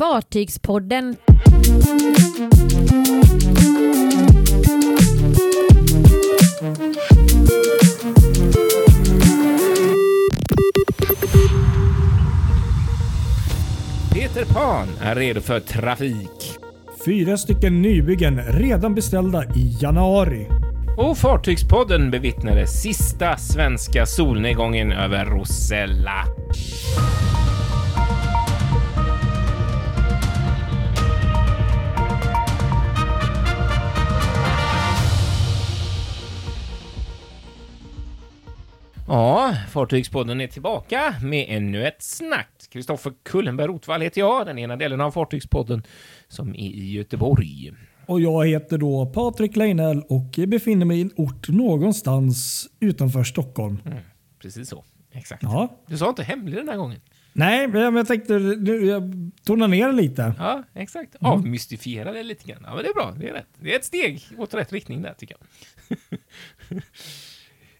Fartygspodden. Peter Pan är redo för trafik. Fyra stycken nybyggen redan beställda i januari. Och Fartygspodden bevittnade sista svenska solnedgången över Rosella. Ja, Fartygspodden är tillbaka med ännu ett snack. Kristoffer Kullenberg Rotvall heter jag, den ena delen av Fartygspodden som är i Göteborg. Och jag heter då Patrik Leinell och befinner mig i en ort någonstans utanför Stockholm. Mm, precis så. Exakt. Ja. Du sa inte hemlig den här gången. Nej, men jag tänkte jag tonar ner lite. Ja, exakt. Avmystifiera det lite grann. Ja, men det är bra. Det är rätt. Det är ett steg åt rätt riktning där, tycker jag.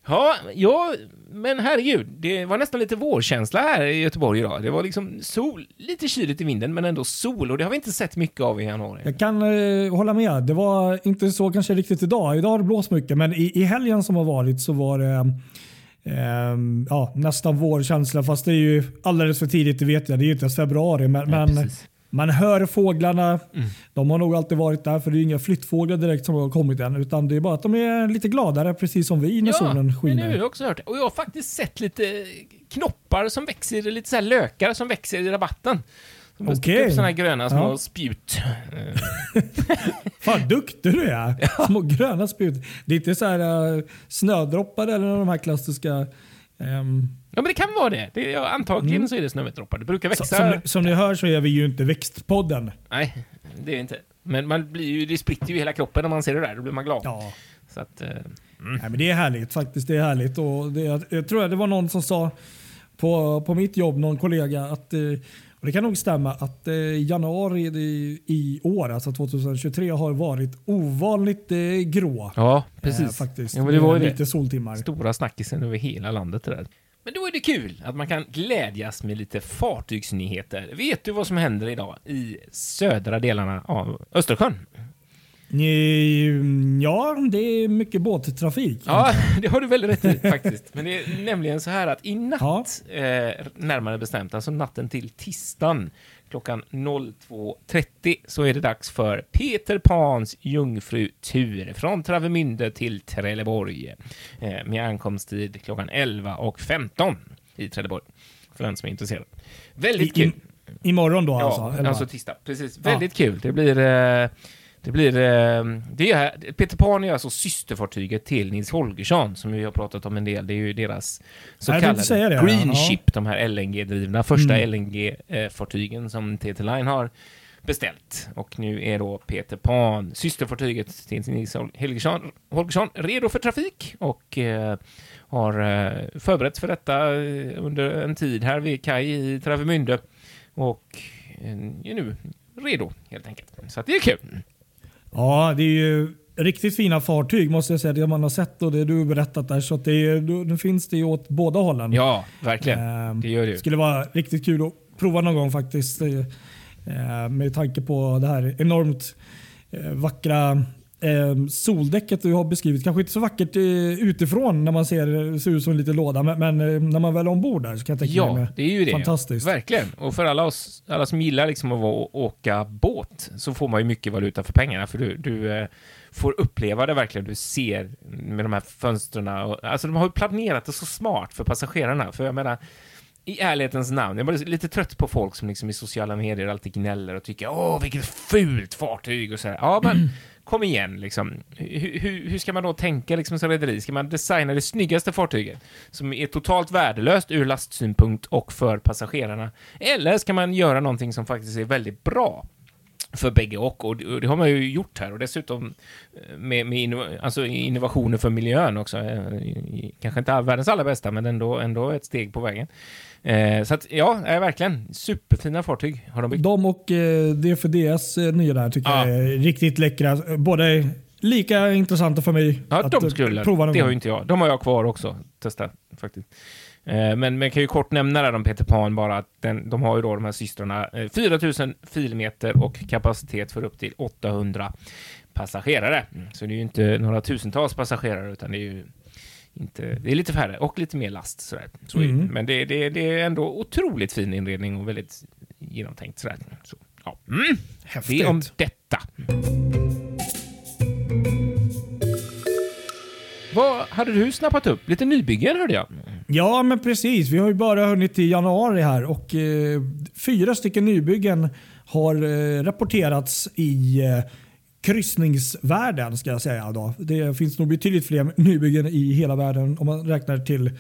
ja, ja, men herregud. Det var nästan lite vårkänsla här i Göteborg idag. Det var liksom sol, lite kyligt i vinden, men ändå sol. Och det har vi inte sett mycket av i januari. Jag kan eh, hålla med. Det var inte så kanske riktigt idag. Idag har det blåst mycket, men i, i helgen som har varit så var det eh, ja, nästan vårkänsla. Fast det är ju alldeles för tidigt, det vet jag. Det är ju inte ens februari. Men, Ja, men. Man hör fåglarna. Mm. De har nog alltid varit där, för det är inga flyttfåglar direkt som har kommit än. Utan det är bara att de är lite gladare, precis som vi när solen men nu skiner. har jag också hört det. Och jag har faktiskt sett lite knoppar som växer, lite så lökar som växer i rabatten. Som okay. Okej. upp såna här gröna små Ja. spjut. Fan duktig du är! Små gröna spjut. Det är inte så här uh, snödroppar eller de här klassiska ehm, Ja, men det kan vara det. det ja, antagligen så är det snömetroppar. Det brukar växa. Så, som, som ni hör så är vi ju inte Växtpodden. Nej, det är det inte. Men man blir ju, det spritter ju hela kroppen när man ser det där. Då blir man glad. Ja. Så att, eh, Nej, men det är härligt faktiskt. Det är härligt. Och det, jag, jag tror att det var någon som sa på, på mitt jobb, någon kollega, att eh, och det kan nog stämma att eh, januari i, i år, alltså 2023, har varit ovanligt eh, grå. ja, precis. Eh, faktiskt. Ja, men det var ju det. Lite soltimmar. Stora snackisen över hela landet det där. Men då är det kul att man kan glädjas med lite fartygsnyheter. Vet du vad som händer idag i södra delarna av Östersjön? Eh, Ja, det är mycket båttrafik. Ja, det har du väldigt rätt i faktiskt. Men det är nämligen så här att i natt, eh, närmare bestämt, alltså natten till tisdagen klockan 02.30 så är det dags för Peter Pans jungfrutur från Travemünde till Trelleborg eh, med ankomsttid klockan 11.15 i Trelleborg. För den som är intresserad. Väldigt I, kul. i, imorgon då Ja, alltså? eller alltså tisdag. Precis. Väldigt kul. Det blir... Eh, det blir... Eh, det är, Peter Pan är alltså systerfartyget till Nils Holgersson, som vi har pratat om en del. Det är ju deras så säga kallade det, Green ja. Ship, de här LNG-drivna första Mm. LNG-fartygen som TT Line har beställt. Och nu är då Peter Pan, systerfartyget till Nils Holgersson, Holgersson redo för trafik och eh, har eh, förberetts för detta eh, under en tid här vid kaj i Travemünde och eh, är nu redo helt enkelt. Så det är kul. Ja, det är ju riktigt fina fartyg måste jag säga. Det man har sett och det du har berättat där. Så det, är, nu finns det ju åt båda hållen. Ja, verkligen. Ehm, Det gör det ju. skulle vara riktigt kul att prova någon gång faktiskt. Eh, eh, med tanke på det här enormt eh, vackra eh, soldäcket du har beskrivit. Kanske inte så vackert eh, utifrån när man ser ser ut som en liten låda. Men, men eh, när man väl är ombord där så kan jag tänka Ja, mig det är ju det. Fantastiskt. Verkligen. Och för alla, oss, alla som gillar liksom att vara- åka båt så får man ju mycket valuta för pengarna. För du, du eh, får uppleva det verkligen. Du ser med de här fönstren. Och, alltså de har ju planerat det så smart för passagerarna. För jag menar, i ärlighetens namn, jag är bara lite trött på folk som liksom i sociala medier alltid gnäller och tycker åh vilket fult fartyg och så här. Ja, men kom igen liksom. Hur, hur, hur ska man då tänka liksom som rederi? Ska man designa det snyggaste fartyget som är totalt värdelöst ur lastsynpunkt och för passagerarna? Eller ska man göra någonting som faktiskt är väldigt bra? för bägge och, och det har man ju gjort här och dessutom eh, med, med inno, alltså innovationer för miljön också. Eh, Kanske inte all- världens allra bästa, men ändå, ändå ett steg på vägen. Eh, så att ja, eh, verkligen superfina fartyg har de byggt. De och eh, DFDS eh, nya där tycker Ja. jag är riktigt läckra. Både lika intressanta för mig Ja, att de eh, skulle, prova någon det har ju inte jag. De har jag kvar också, testa faktiskt. Eh, Men man kan ju kort nämna där om Peter Pan bara att den, de har ju då de här systrarna eh, 4000 filmeter och kapacitet för upp till 800 passagerare. Mm, Så det är ju inte några tusentals passagerare utan det är ju inte, det är lite färre och lite mer last sådär. Så. Mm. Men det, det, det är ändå otroligt fin inredning och väldigt genomtänkt sådär. Så, ja. mm. Häftigt. Det om detta. Vad hade du snappat upp? Lite nybyggen hörde jag. Ja, men precis. Vi har ju bara hunnit till januari här och eh, fyra stycken nybyggen har eh, rapporterats i eh, kryssningsvärlden ska jag säga. Då. Det finns nog betydligt fler nybyggen i hela världen om man räknar till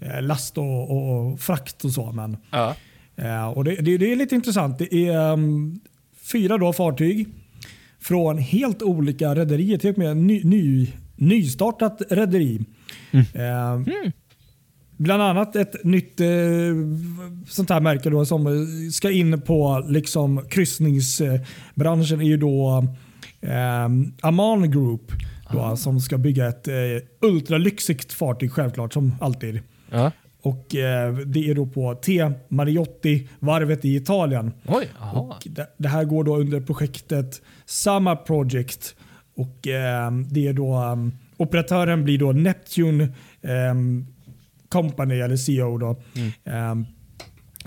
eh, last och, och frakt och så. Men, Ja. eh, och det, det, det är lite intressant. Det är um, fyra då fartyg från helt olika rederier. Till och med ny, ny, nystartat rederi. Eh, Bland annat ett nytt eh, sånt här märke då, som eh, ska in på liksom, kryssningsbranschen är ju då eh, Aman Group. Då, som ska bygga ett eh, ultralyxigt fartyg självklart som alltid. ja. Och eh, Det är då på T. Mariotti-varvet i Italien. Oj. Och det, det här går då under projektet Sama Project. Och eh, det är då um, Operatören blir då Neptune ehm, Company, eller CEO. Då, Ehm,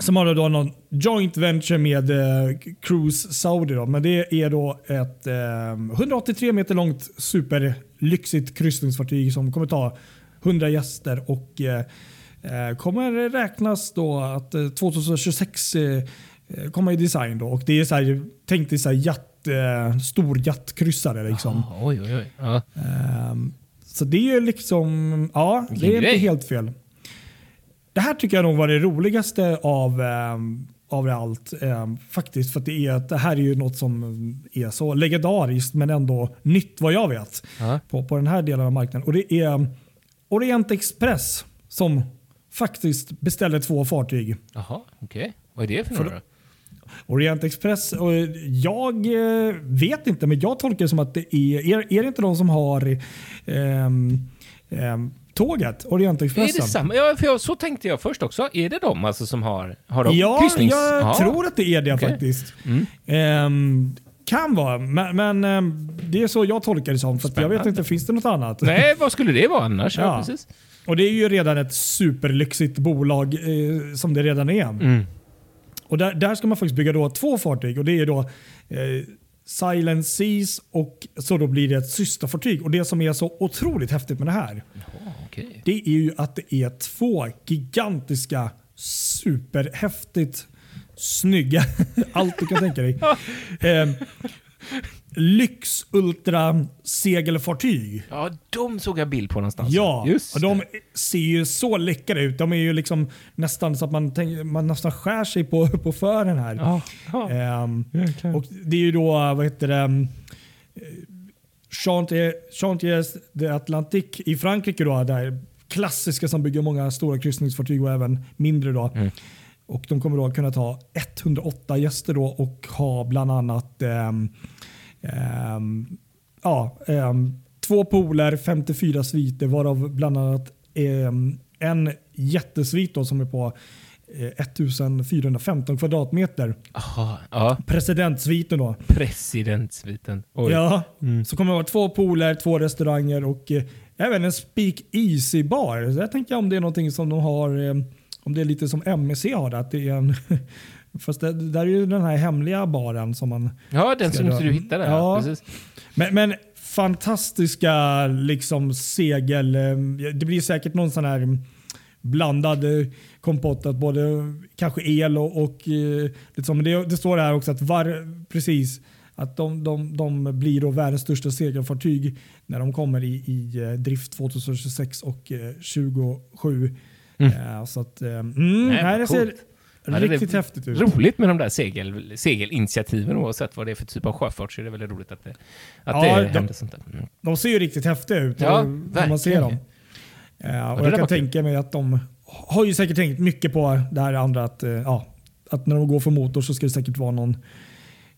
som har då någon joint venture med eh, Cruise Saudi. Då. Men det är då ett ehm, 183 meter långt superlyxigt kryssningsfartyg som kommer ta 100 gäster och eh, eh, kommer räknas då att eh, 2026 eh, eh, komma i design. Då. Och det är så här, tänk dig så här jatt, eh, stor jattkryssare. Liksom. Oj, oj, oj. Ja. Ehm, så det är liksom, ja, det är inte helt fel. Det här tycker jag nog var det roligaste av, um, av allt. ehm, faktiskt, för att det, är, det här är ju något som är så legendariskt men ändå nytt vad jag vet på, på den här delen av marknaden. Och det är Orient Express som faktiskt beställde två fartyg. Jaha, okej. Vad är det för några då? Orient Express, och jag eh, vet inte men jag tolkar det som att det är, är, är det inte de som har ehm, ehm, tåget, Är det Orientexpressen? samma? Ja, för jag, så tänkte jag först också. Är det de alltså som har, har de Ja, kryssnings... jag Ja. tror att det är det Okej. faktiskt. Mm. Ehm, kan vara, men, men ehm, det är så jag tolkar det som. För att jag vet inte, finns det något annat? Nej, vad skulle det vara annars? Ja, Ja. precis. Och det är ju redan ett superlyxigt bolag eh, som det redan är. Mm. Och där, där ska man faktiskt bygga då två fartyg och det är då eh, Silent Seas och så då blir det ett systerfartyg. Och det som är så otroligt häftigt med det här Okej. det är ju att det är två gigantiska superhäftigt snygga, allt du kan tänka dig, eh, lyx ultra segelfartyg. Ja, de såg jag bild på någonstans. Ja, just och de ser ju så läckra ut. De är ju liksom nästan så att man, man nästan skär sig på, på fören här. Ja, ja. Ehm, Jäklar. och det är ju då, vad heter det, um, Chantier, Chantiers de Atlantique i Frankrike. Då, där klassiska som bygger många stora kryssningsfartyg och även mindre. Då. Mm. Och De kommer då kunna ta 108 gäster då och ha bland annat ehm, ehm, ja, ehm, två pooler, 54 sviter varav bland annat en jättesvit då, som är på 1415 kvadratmeter. Aha, ja. Presidentsviten då. Presidentsviten. Oj. Ja, Så kommer det vara två pooler, två restauranger och eh, även en Speak Easy bar. Så jag tänker om det är någonting som de har, eh, om det är lite som MSC har det. Att det är en, fast det, där är ju den här hemliga baren som man Ja, den som du- hittade. Ja. Men, men fantastiska liksom segel. eh, Det blir säkert någon sån här blandad kompott. Att både kanske el och, och. Men det, det står här också att var, precis att de, de, de blir då världens största segelfartyg när de kommer i, i eh, drift 2026 och eh, 2027. Mm. Eh, Så att, mm, Nej, det ser det riktigt häftigt ut. Roligt med de där segel, segelinitiativen oavsett vad det är för typ av sjöfart så är det väldigt roligt att det, att Ja, det de- händer sånt där. Mm. De ser ju riktigt häftiga ut Ja, när man ser dem. Eh, och det där jag kan kul. tänka mig att de har ju säkert tänkt mycket på det här andra. Att, eh, ja, att när de går för motor så ska det säkert vara någon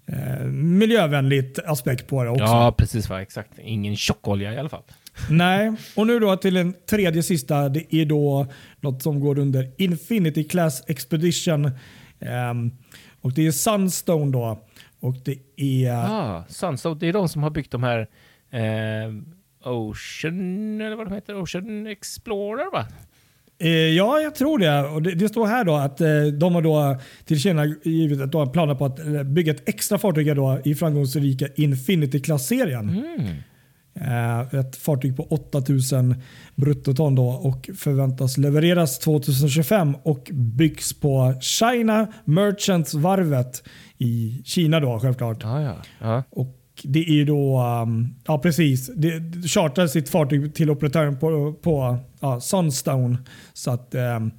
eh, miljövänligt aspekt på det också. Ja, precis. Va? Exakt. Ingen tjockolja i alla fall. Nej, och nu då till den tredje sista. Det är då något som går under Infinity Class Expedition. Um, och Det är Sunstone då. Och det är... Ah, Sunstone, det är de som har byggt de här eh, Ocean, eller vad de heter, Ocean Explorer va? Eh, ja, jag tror det. Och det, står här då att eh, de har då tillkännagivit att de har planer på att eh, bygga ett extra fartyg då i framgångsrika Infinity-klass-serien. Mm. Ett fartyg på 8000 bruttoton då och förväntas levereras 2025 och byggs på China Merchants-varvet i Kina då självklart. Ah, ja. Ja. Och det är ju då, um, ja precis, det, det chartrar sitt fartyg till operatören på, på ja, Sunstone. Så att um,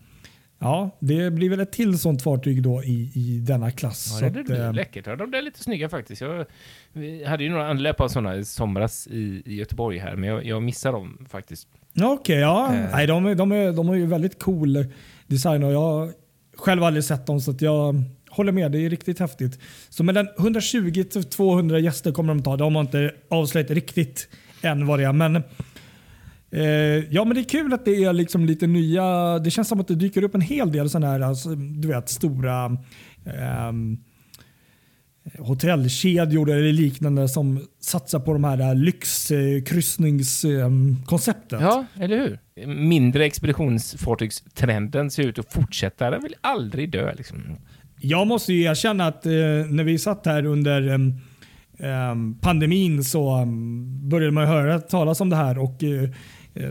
ja, det blir väl ett till sånt fartyg då i, i denna klass. Ja, det, att, blir um, läckert. Ja, de är lite snygga faktiskt. Jag vi hade ju några anlöp av sådana i somras i, i Göteborg här, men jag, jag missar dem faktiskt. Okej, okay, ja. Eh. Nej, de, är, de, är, de har ju väldigt cool design och jag själv aldrig sett dem så att jag håller med, det är riktigt häftigt. Så mellan 120-200 gäster kommer de ta. De har inte avslöjat riktigt än vad det är. Men, eh, ja, men det är kul att det är liksom lite nya. Det känns som att det dyker upp en hel del sådana här alltså, du vet, stora eh, hotellkedjor eller liknande som satsar på de här eh, lyxkryssningskonceptet. Ja, eller hur? Mindre expeditionsfartygstrenden ser ut att fortsätta. Den vill aldrig dö. Liksom. Jag måste ju erkänna att eh, när vi satt här under eh, pandemin så um, började man höra talas om det här och eh,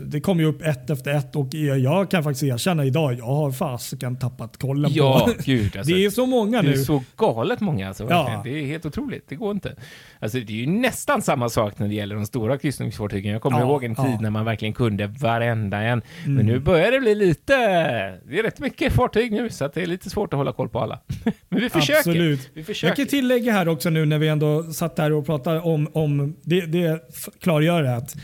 det kom ju upp ett efter ett och jag kan faktiskt erkänna idag, jag har fasiken tappat kollen ja, på. Gud, alltså, det är så många nu. Det är så galet många. Alltså, Ja. Det är helt otroligt. Det går inte. Alltså, det är ju nästan samma sak när det gäller de stora kryssningsfartygen. Jag kommer Ja, ihåg en tid ja. Mm. när man verkligen kunde varenda en. Men nu börjar det bli lite... Det är rätt mycket fartyg nu, så det är lite svårt att hålla koll på alla. Men vi försöker. Absolut. Vi Jag försöker. kan tillägga här också nu när vi ändå satt här och pratade om, om det, det klargör att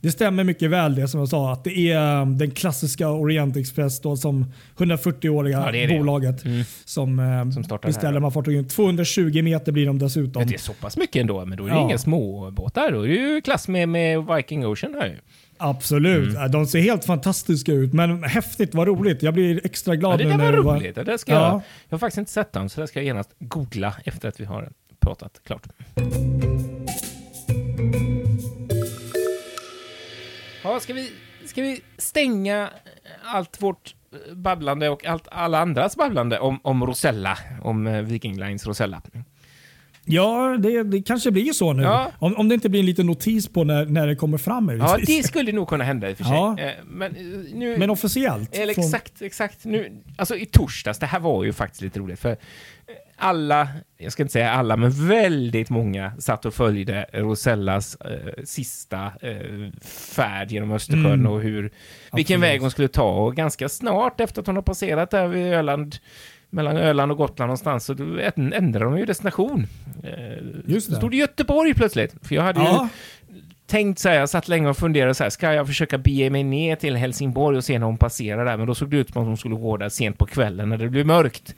det stämmer mycket väl det som jag sa att det är um, den klassiska Orient Express då som 140-åriga Ja, det det. bolaget Mm. som, um, Som startar beställer de här fartygen. 220 meter blir de dessutom. Det är så pass mycket ändå, men då är det Ja. inga små båtar. Då är det ju klass med, med Viking Ocean här ju. Absolut. Mm. De ser helt fantastiska ut men häftigt, vad roligt. Jag blir extra glad Ja, det där var det roligt. Det där ska Ja. jag, jag har faktiskt inte sett dem, så det ska jag genast googla efter att vi har pratat klart. Ja, ska vi, ska vi stänga allt vårt eh, babblande och allt alla andras babblande om, om Rosella, om eh, Viking Lines Rosella? Ja, det, det kanske blir så nu. Ja. Om, om det inte blir en liten notis på när, när det kommer fram. Ja, det skulle nog kunna hända i och för sig. Ja. Eh, Men nu... Men officiellt. Eller från- exakt, exakt. Nu, alltså i torsdags, det här var ju faktiskt lite roligt för alla, jag ska inte säga alla, men väldigt många satt och följde Rosellas eh, sista eh, färd genom Östersjön Mm. och hur, vilken Absolut. väg hon skulle ta och ganska snart efter att hon har passerat där vid Öland mellan Öland och Gotland någonstans så ändrade de ju destination. Eh, Just det. stod det Göteborg plötsligt. För jag hade ju Ja, tänkt så här, jag satt länge och funderade så här, ska jag försöka bege mig ner till Helsingborg och se när hon passerar där? Men då såg det ut som att hon skulle gå där sent på kvällen när det blev mörkt.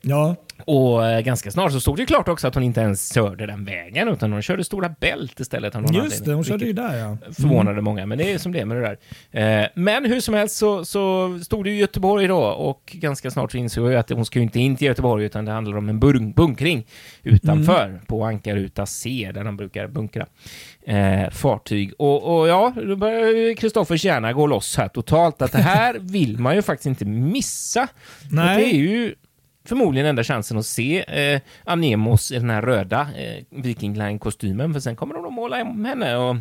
Ja. Och eh, ganska snart så stod det klart också att hon inte ens körde den vägen, utan hon körde Stora Bält istället. någon just det. Hon körde ju där ja. Förvånade många, men det är som det är med det där. Eh, men hur som helst så, så stod det i Göteborg då och ganska snart så insåg jag att hon ska ju inte in till Göteborg utan det handlar om en bun- bunkring utanför på Ankaruta C där de brukar bunkra eh, fartyg. Och, och ja, då börjar ju Kristoffers hjärna gå loss här totalt att det här vill man ju faktiskt inte missa. Nej. Och det är ju förmodligen enda chansen att se eh, Anemos i den här röda eh, Viking Line-kostymen, för sen kommer de att måla om henne och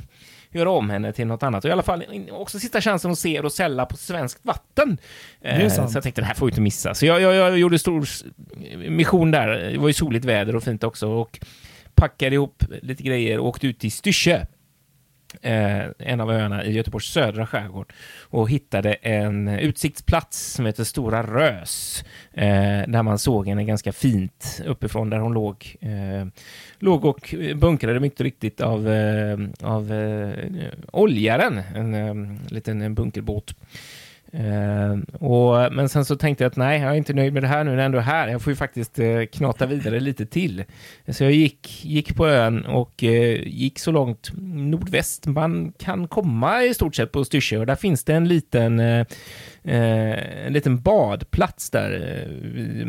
göra om henne till något annat. Och i alla fall också sista chansen att se Rosella på svenskt vatten. Eh, så jag tänkte, det här får vi inte missa. Så jag, jag, jag gjorde stor mission där. Det var ju soligt väder och fint också. Och packade ihop lite grejer och åkte ut till Styrsö. Eh, en av öarna i Göteborgs södra skärgård och hittade en utsiktsplats som heter Stora Rös eh, där man såg henne ganska fint uppifrån där hon låg. Eh, låg och bunkrade mycket riktigt av, eh, av eh, oljaren, en eh, liten bunkerbåt. Eh, och, men sen så tänkte jag att nej, jag är inte nöjd med det här nu när jag ändå är här. Jag får ju faktiskt eh, knata vidare lite till. Så jag gick, gick på ön och eh, gick så långt nordväst man kan komma i stort sett på Styrsö. Och där finns det en liten, eh, eh, en liten badplats där. Eh,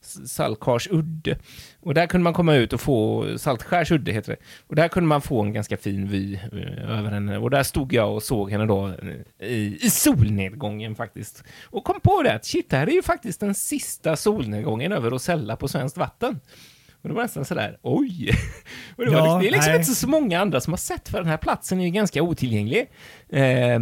Saltkars udde. Och där kunde man komma ut och få, Saltskärs udde heter det, och där kunde man få en ganska fin vy eh, över henne. Och där stod jag och såg henne då eh, i, i solnedgången faktiskt. Och kom på det att shit, det här är ju faktiskt den sista solnedgången över Rosella på svenskt vatten. Och det var nästan sådär, oj! Och det, ja, det är liksom nej. inte så många andra som har sett, för den här platsen är ju ganska otillgänglig. Eh,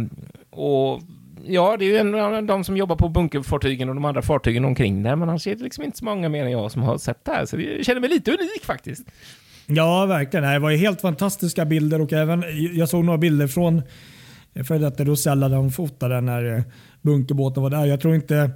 och ja, det är ju en av de som jobbar på bunkerfartygen och de andra fartygen omkring där, men han ser liksom inte så många mer än jag som har sett det här, så jag känner mig lite unik faktiskt. Ja, verkligen. Det var ju helt fantastiska bilder och även jag såg några bilder från före detta Rosella där de fotade när eh, bunkerbåten var där. Jag tror inte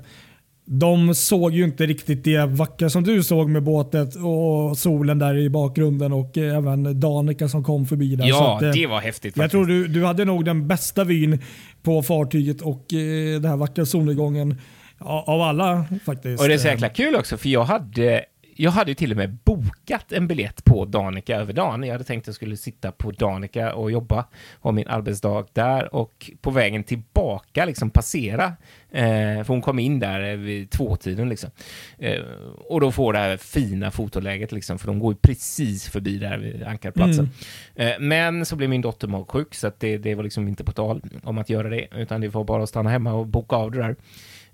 de såg ju inte riktigt det vackra som du såg med båtet och solen där i bakgrunden och även Danica som kom förbi där. Ja, att, eh, det var häftigt. Jag faktiskt. tror du, du hade nog den bästa vyn på fartyget och eh, den här vackra solnedgången av alla faktiskt. Och det är så jäkla kul också för jag hade jag hade till och med bokat en biljett på Danica över dagen. Jag hade tänkt att jag skulle sitta på Danica och jobba, ha min arbetsdag där och på vägen tillbaka liksom passera. Eh, för hon kom in där vid tvåtiden liksom. Eh, och då får det här fina fotoläget liksom, för de går ju precis förbi där vid ankarplatsen. Mm. Eh, men så blev min dotter magsjuk så att det, det var liksom inte på tal om att göra det, utan det var bara att stanna hemma och boka av det där.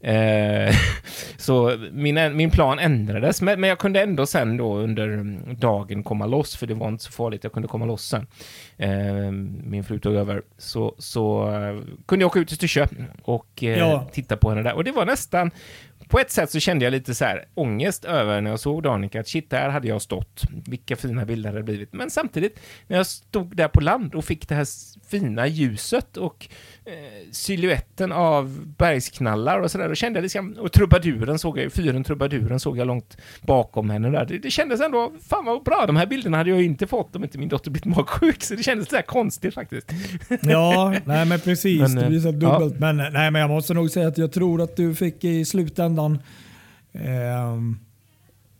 Eh, så min, min plan ändrades, men, men jag kunde ändå sen då under dagen komma loss, för det var inte så farligt, jag kunde komma loss sen. Eh, min fru tog över, så, så uh, kunde jag åka ut till Styrsö och uh, ja. titta på henne där. Och det var nästan, på ett sätt så kände jag lite så här ångest över när jag såg Danica, att shit, där hade jag stått. Vilka fina bilder det hade blivit. Men samtidigt, när jag stod där på land och fick det här fina ljuset och eh, siluetten av bergsknallar och sådär, då kände jag liksom, och trubaduren såg jag ju, fyren trubaduren såg jag långt bakom henne där. Det, det kändes ändå, fan vad bra, de här bilderna hade jag ju inte fått om inte min dotter blivit magsjuk, så det kändes sådär konstigt faktiskt. Ja, nej men precis, men, det blir så dubbelt. Ja. Men, nej, men jag måste nog säga att jag tror att du fick i slutändan eh,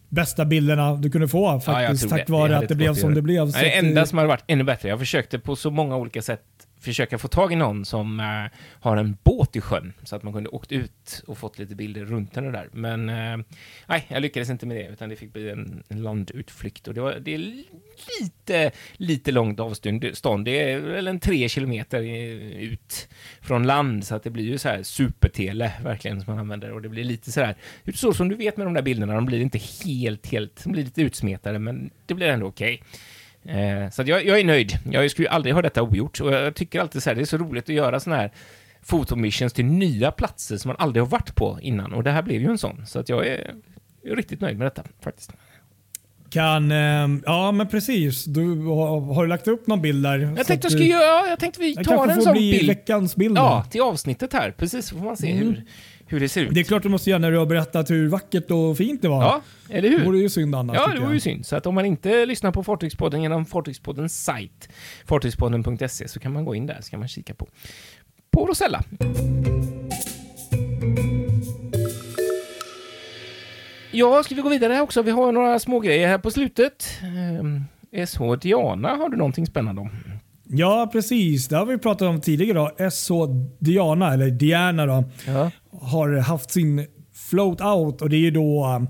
bästa bilderna du kunde få faktiskt, ja, tack vare att det blev som det blev. Det, det enda som hade varit ännu bättre, jag försökte på så många olika sätt försöka få tag i någon som äh, har en båt i sjön så att man kunde åkt ut och fått lite bilder runt henne där. Men äh, nej, jag lyckades inte med det utan det fick bli en, en landutflykt och det, var, det är lite, lite långt avstånd. Det är väl en tre kilometer ut från land så att det blir ju så här supertele verkligen som man använder och det blir lite så här, så som du vet med de där bilderna, de blir inte helt, helt, de blir lite utsmetade men det blir ändå okej. Okay. Eh, så jag, jag, är nöjd. Jag skulle aldrig ha detta ogjort och jag tycker alltid så här, det är så roligt att göra sådana här fotomissions till nya platser som man aldrig har varit på innan och det här blev ju en sån. Så att jag är, jag är riktigt nöjd med detta faktiskt. Kan, eh, ja men precis. Du har, har, du lagt upp någon bild där? Jag tänkte, jag, skulle, ja, jag tänkte vi tar en sån bild. veckans bild. Ja, till avsnittet här. Precis, så får man se mm. hur, hur det ser ut. Det är klart du måste göra när du har berättat hur vackert och fint det var. Ja, eller hur? Det vore ju synd annars. Ja, det vore ju synd. Så att om man inte lyssnar på Fartygspodden genom Fartygspoddens sajt, fartygspodden.se, så kan man gå in där så kan man kika på, på Rosella. Ja, ska vi gå vidare här också? Vi har några små grejer här på slutet. SH ehm, Diana har du någonting spännande om? Ja, precis. Det har vi pratat om tidigare. Då. SH Diana, eller Diana, då, ja. har haft sin float out och det är då um,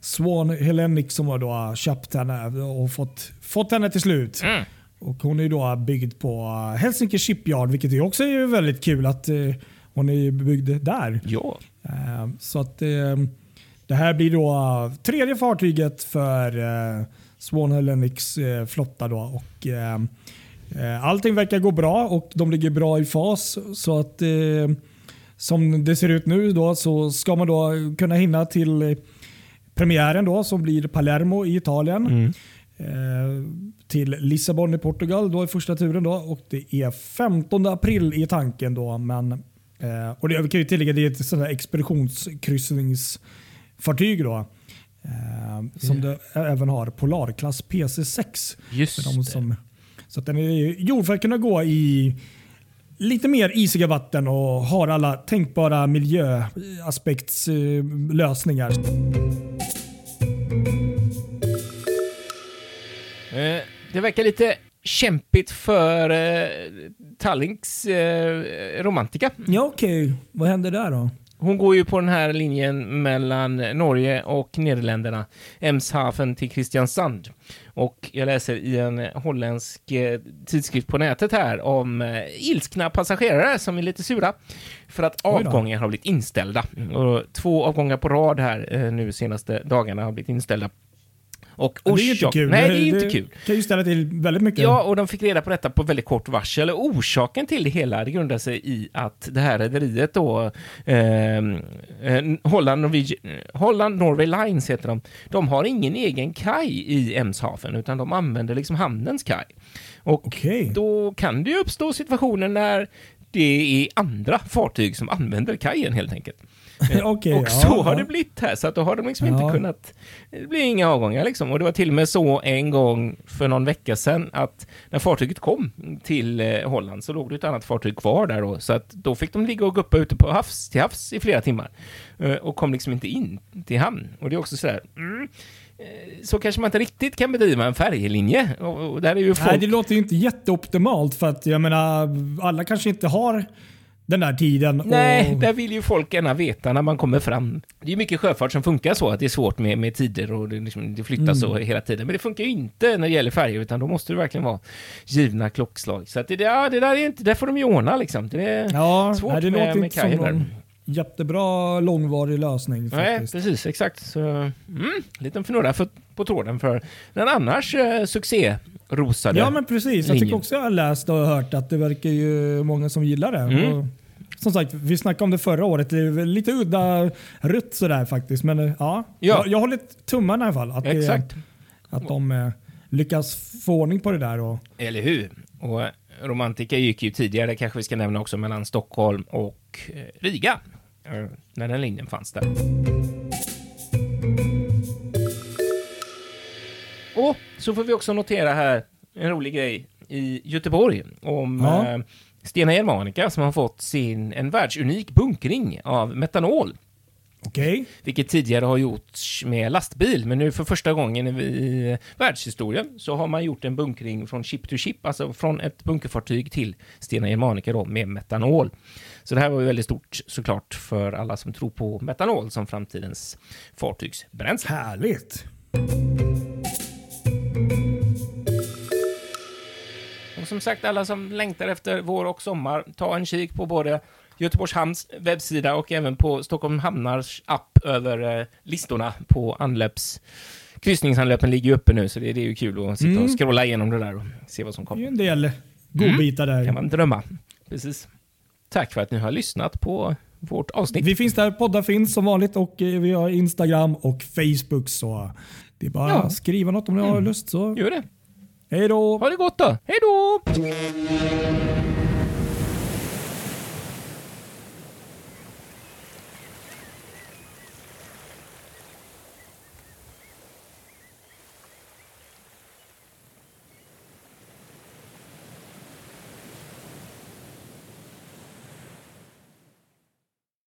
Swan Hellenic som har då köpt henne och fått, fått henne till slut. Mm. Och Hon är då byggd på Helsinki Shipyard, vilket är också är väldigt kul att uh, hon är byggd där. Ja. Uh, så att uh, Det här blir då uh, tredje fartyget för uh, Swan Hellenics uh, flotta. Då, och, uh, allting verkar gå bra och de ligger bra i fas. Så att som det ser ut nu då, så ska man då kunna hinna till premiären då, som blir Palermo i Italien. Mm. Eh, till Lissabon i Portugal då i första turen. Då, och Det är 15 april i tanken. Då, men, eh, och det, vi kan ju tillägga det är ett sånt expeditionskryssningsfartyg. Då, eh, som mm. det även har Polarklass PC6. Just de som, Så den är gjord för att kunna gå i lite mer isiga vatten och har alla tänkbara miljöaspektslösningar. Eh, det verkar lite kämpigt för eh, Tallinks eh, romantika. Ja, okej. Okay. Vad händer där då? Hon går ju på den här linjen mellan Norge och Nederländerna, Emshaven till Kristiansand. Och jag läser i en holländsk eh, tidskrift på nätet här om eh, ilskna passagerare som är lite sura för att avgångar har blivit inställda. Och två avgångar på rad här eh, nu senaste dagarna har blivit inställda och orsak... Det är inte kul. Nej, det är inte kul. kan ju ställa till väldigt mycket. Ja, och de fick reda på detta på väldigt kort varsel. Orsaken till det hela det grundar sig i att det här rederiet då, ehm, eh, Holland, Norwegian, Holland Norway Lines heter de, de har ingen egen kaj i Emshaven, utan de använder liksom hamnens kaj. Och okay. då kan det ju uppstå situationer när det är andra fartyg som använder kajen helt enkelt. okay, och så ja, har det blivit här, så att då har de liksom ja. inte kunnat... Det blir inga avgångar liksom. Och det var till och med så en gång för någon vecka sedan att när fartyget kom till eh, Holland så låg det ett annat fartyg kvar där då, så att då fick de ligga och guppa ute på havs, till havs i flera timmar eh, och kom liksom inte in till hamn. Och det är också sådär... Mm, eh, så kanske man inte riktigt kan bedriva en färjelinje. Och där är ju folk... Nej, det låter ju inte jätteoptimalt för att jag menar, alla kanske inte har den där tiden. Nej, och... där vill ju folk gärna veta när man kommer fram. Det är mycket sjöfart som funkar så, att det är svårt med, med tider och det, liksom, det flyttas mm. så hela tiden. Men det funkar ju inte när det gäller färger, utan då måste det verkligen vara givna klockslag. Så att det, ja, det där är inte, det får de ju ordna liksom. Det är ja, svårt nej, det med, låter med inte som någon jättebra långvarig lösning. Nej, precis, exakt. Så, mm, liten fnurra för, på tråden för den annars eh, succé rosade Ja men precis. Linjen. Jag tycker också jag har läst och hört att det verkar ju många som gillar det. Mm. Som sagt, vi snackade om det förra året. Det är lite udda rutt sådär faktiskt. Men ja, ja. Jag, jag håller tummarna i alla fall. Att, Exakt. Det, att de eh, lyckas få ordning på det där. Och... Eller hur? Och Romantika gick ju tidigare, kanske vi ska nämna också, mellan Stockholm och eh, Riga. Eh, när den linjen fanns där. Och så får vi också notera här en rolig grej i Göteborg om ja. eh, Stena Germanica som har fått sin, en världsunik bunkring av metanol. Okay. Vilket tidigare har gjorts med lastbil, men nu för första gången i världshistorien så har man gjort en bunkring från ship to ship, alltså från ett bunkerfartyg till Stena Germanica då, med metanol. Så det här var ju väldigt stort såklart för alla som tror på metanol som framtidens fartygsbränsle. Härligt! Och som sagt, alla som längtar efter vår och sommar, ta en kik på både Göteborgs Hamns webbsida och även på Stockholm Hamnars app över eh, listorna på anlöps kryssningsanlöpen ligger ju uppe nu, så det, det är ju kul att sitta mm. och scrolla igenom det där och se vad som kommer. Det är ju en del godbitar mm. där. kan man drömma. Precis. Tack för att ni har lyssnat på vårt avsnitt. Vi finns där poddar finns som vanligt och eh, vi har Instagram och Facebook. Så det är bara ja. att skriva något om ni har mm. lust. Så. Gör det. Hej då! Ha det gott då! Hej då!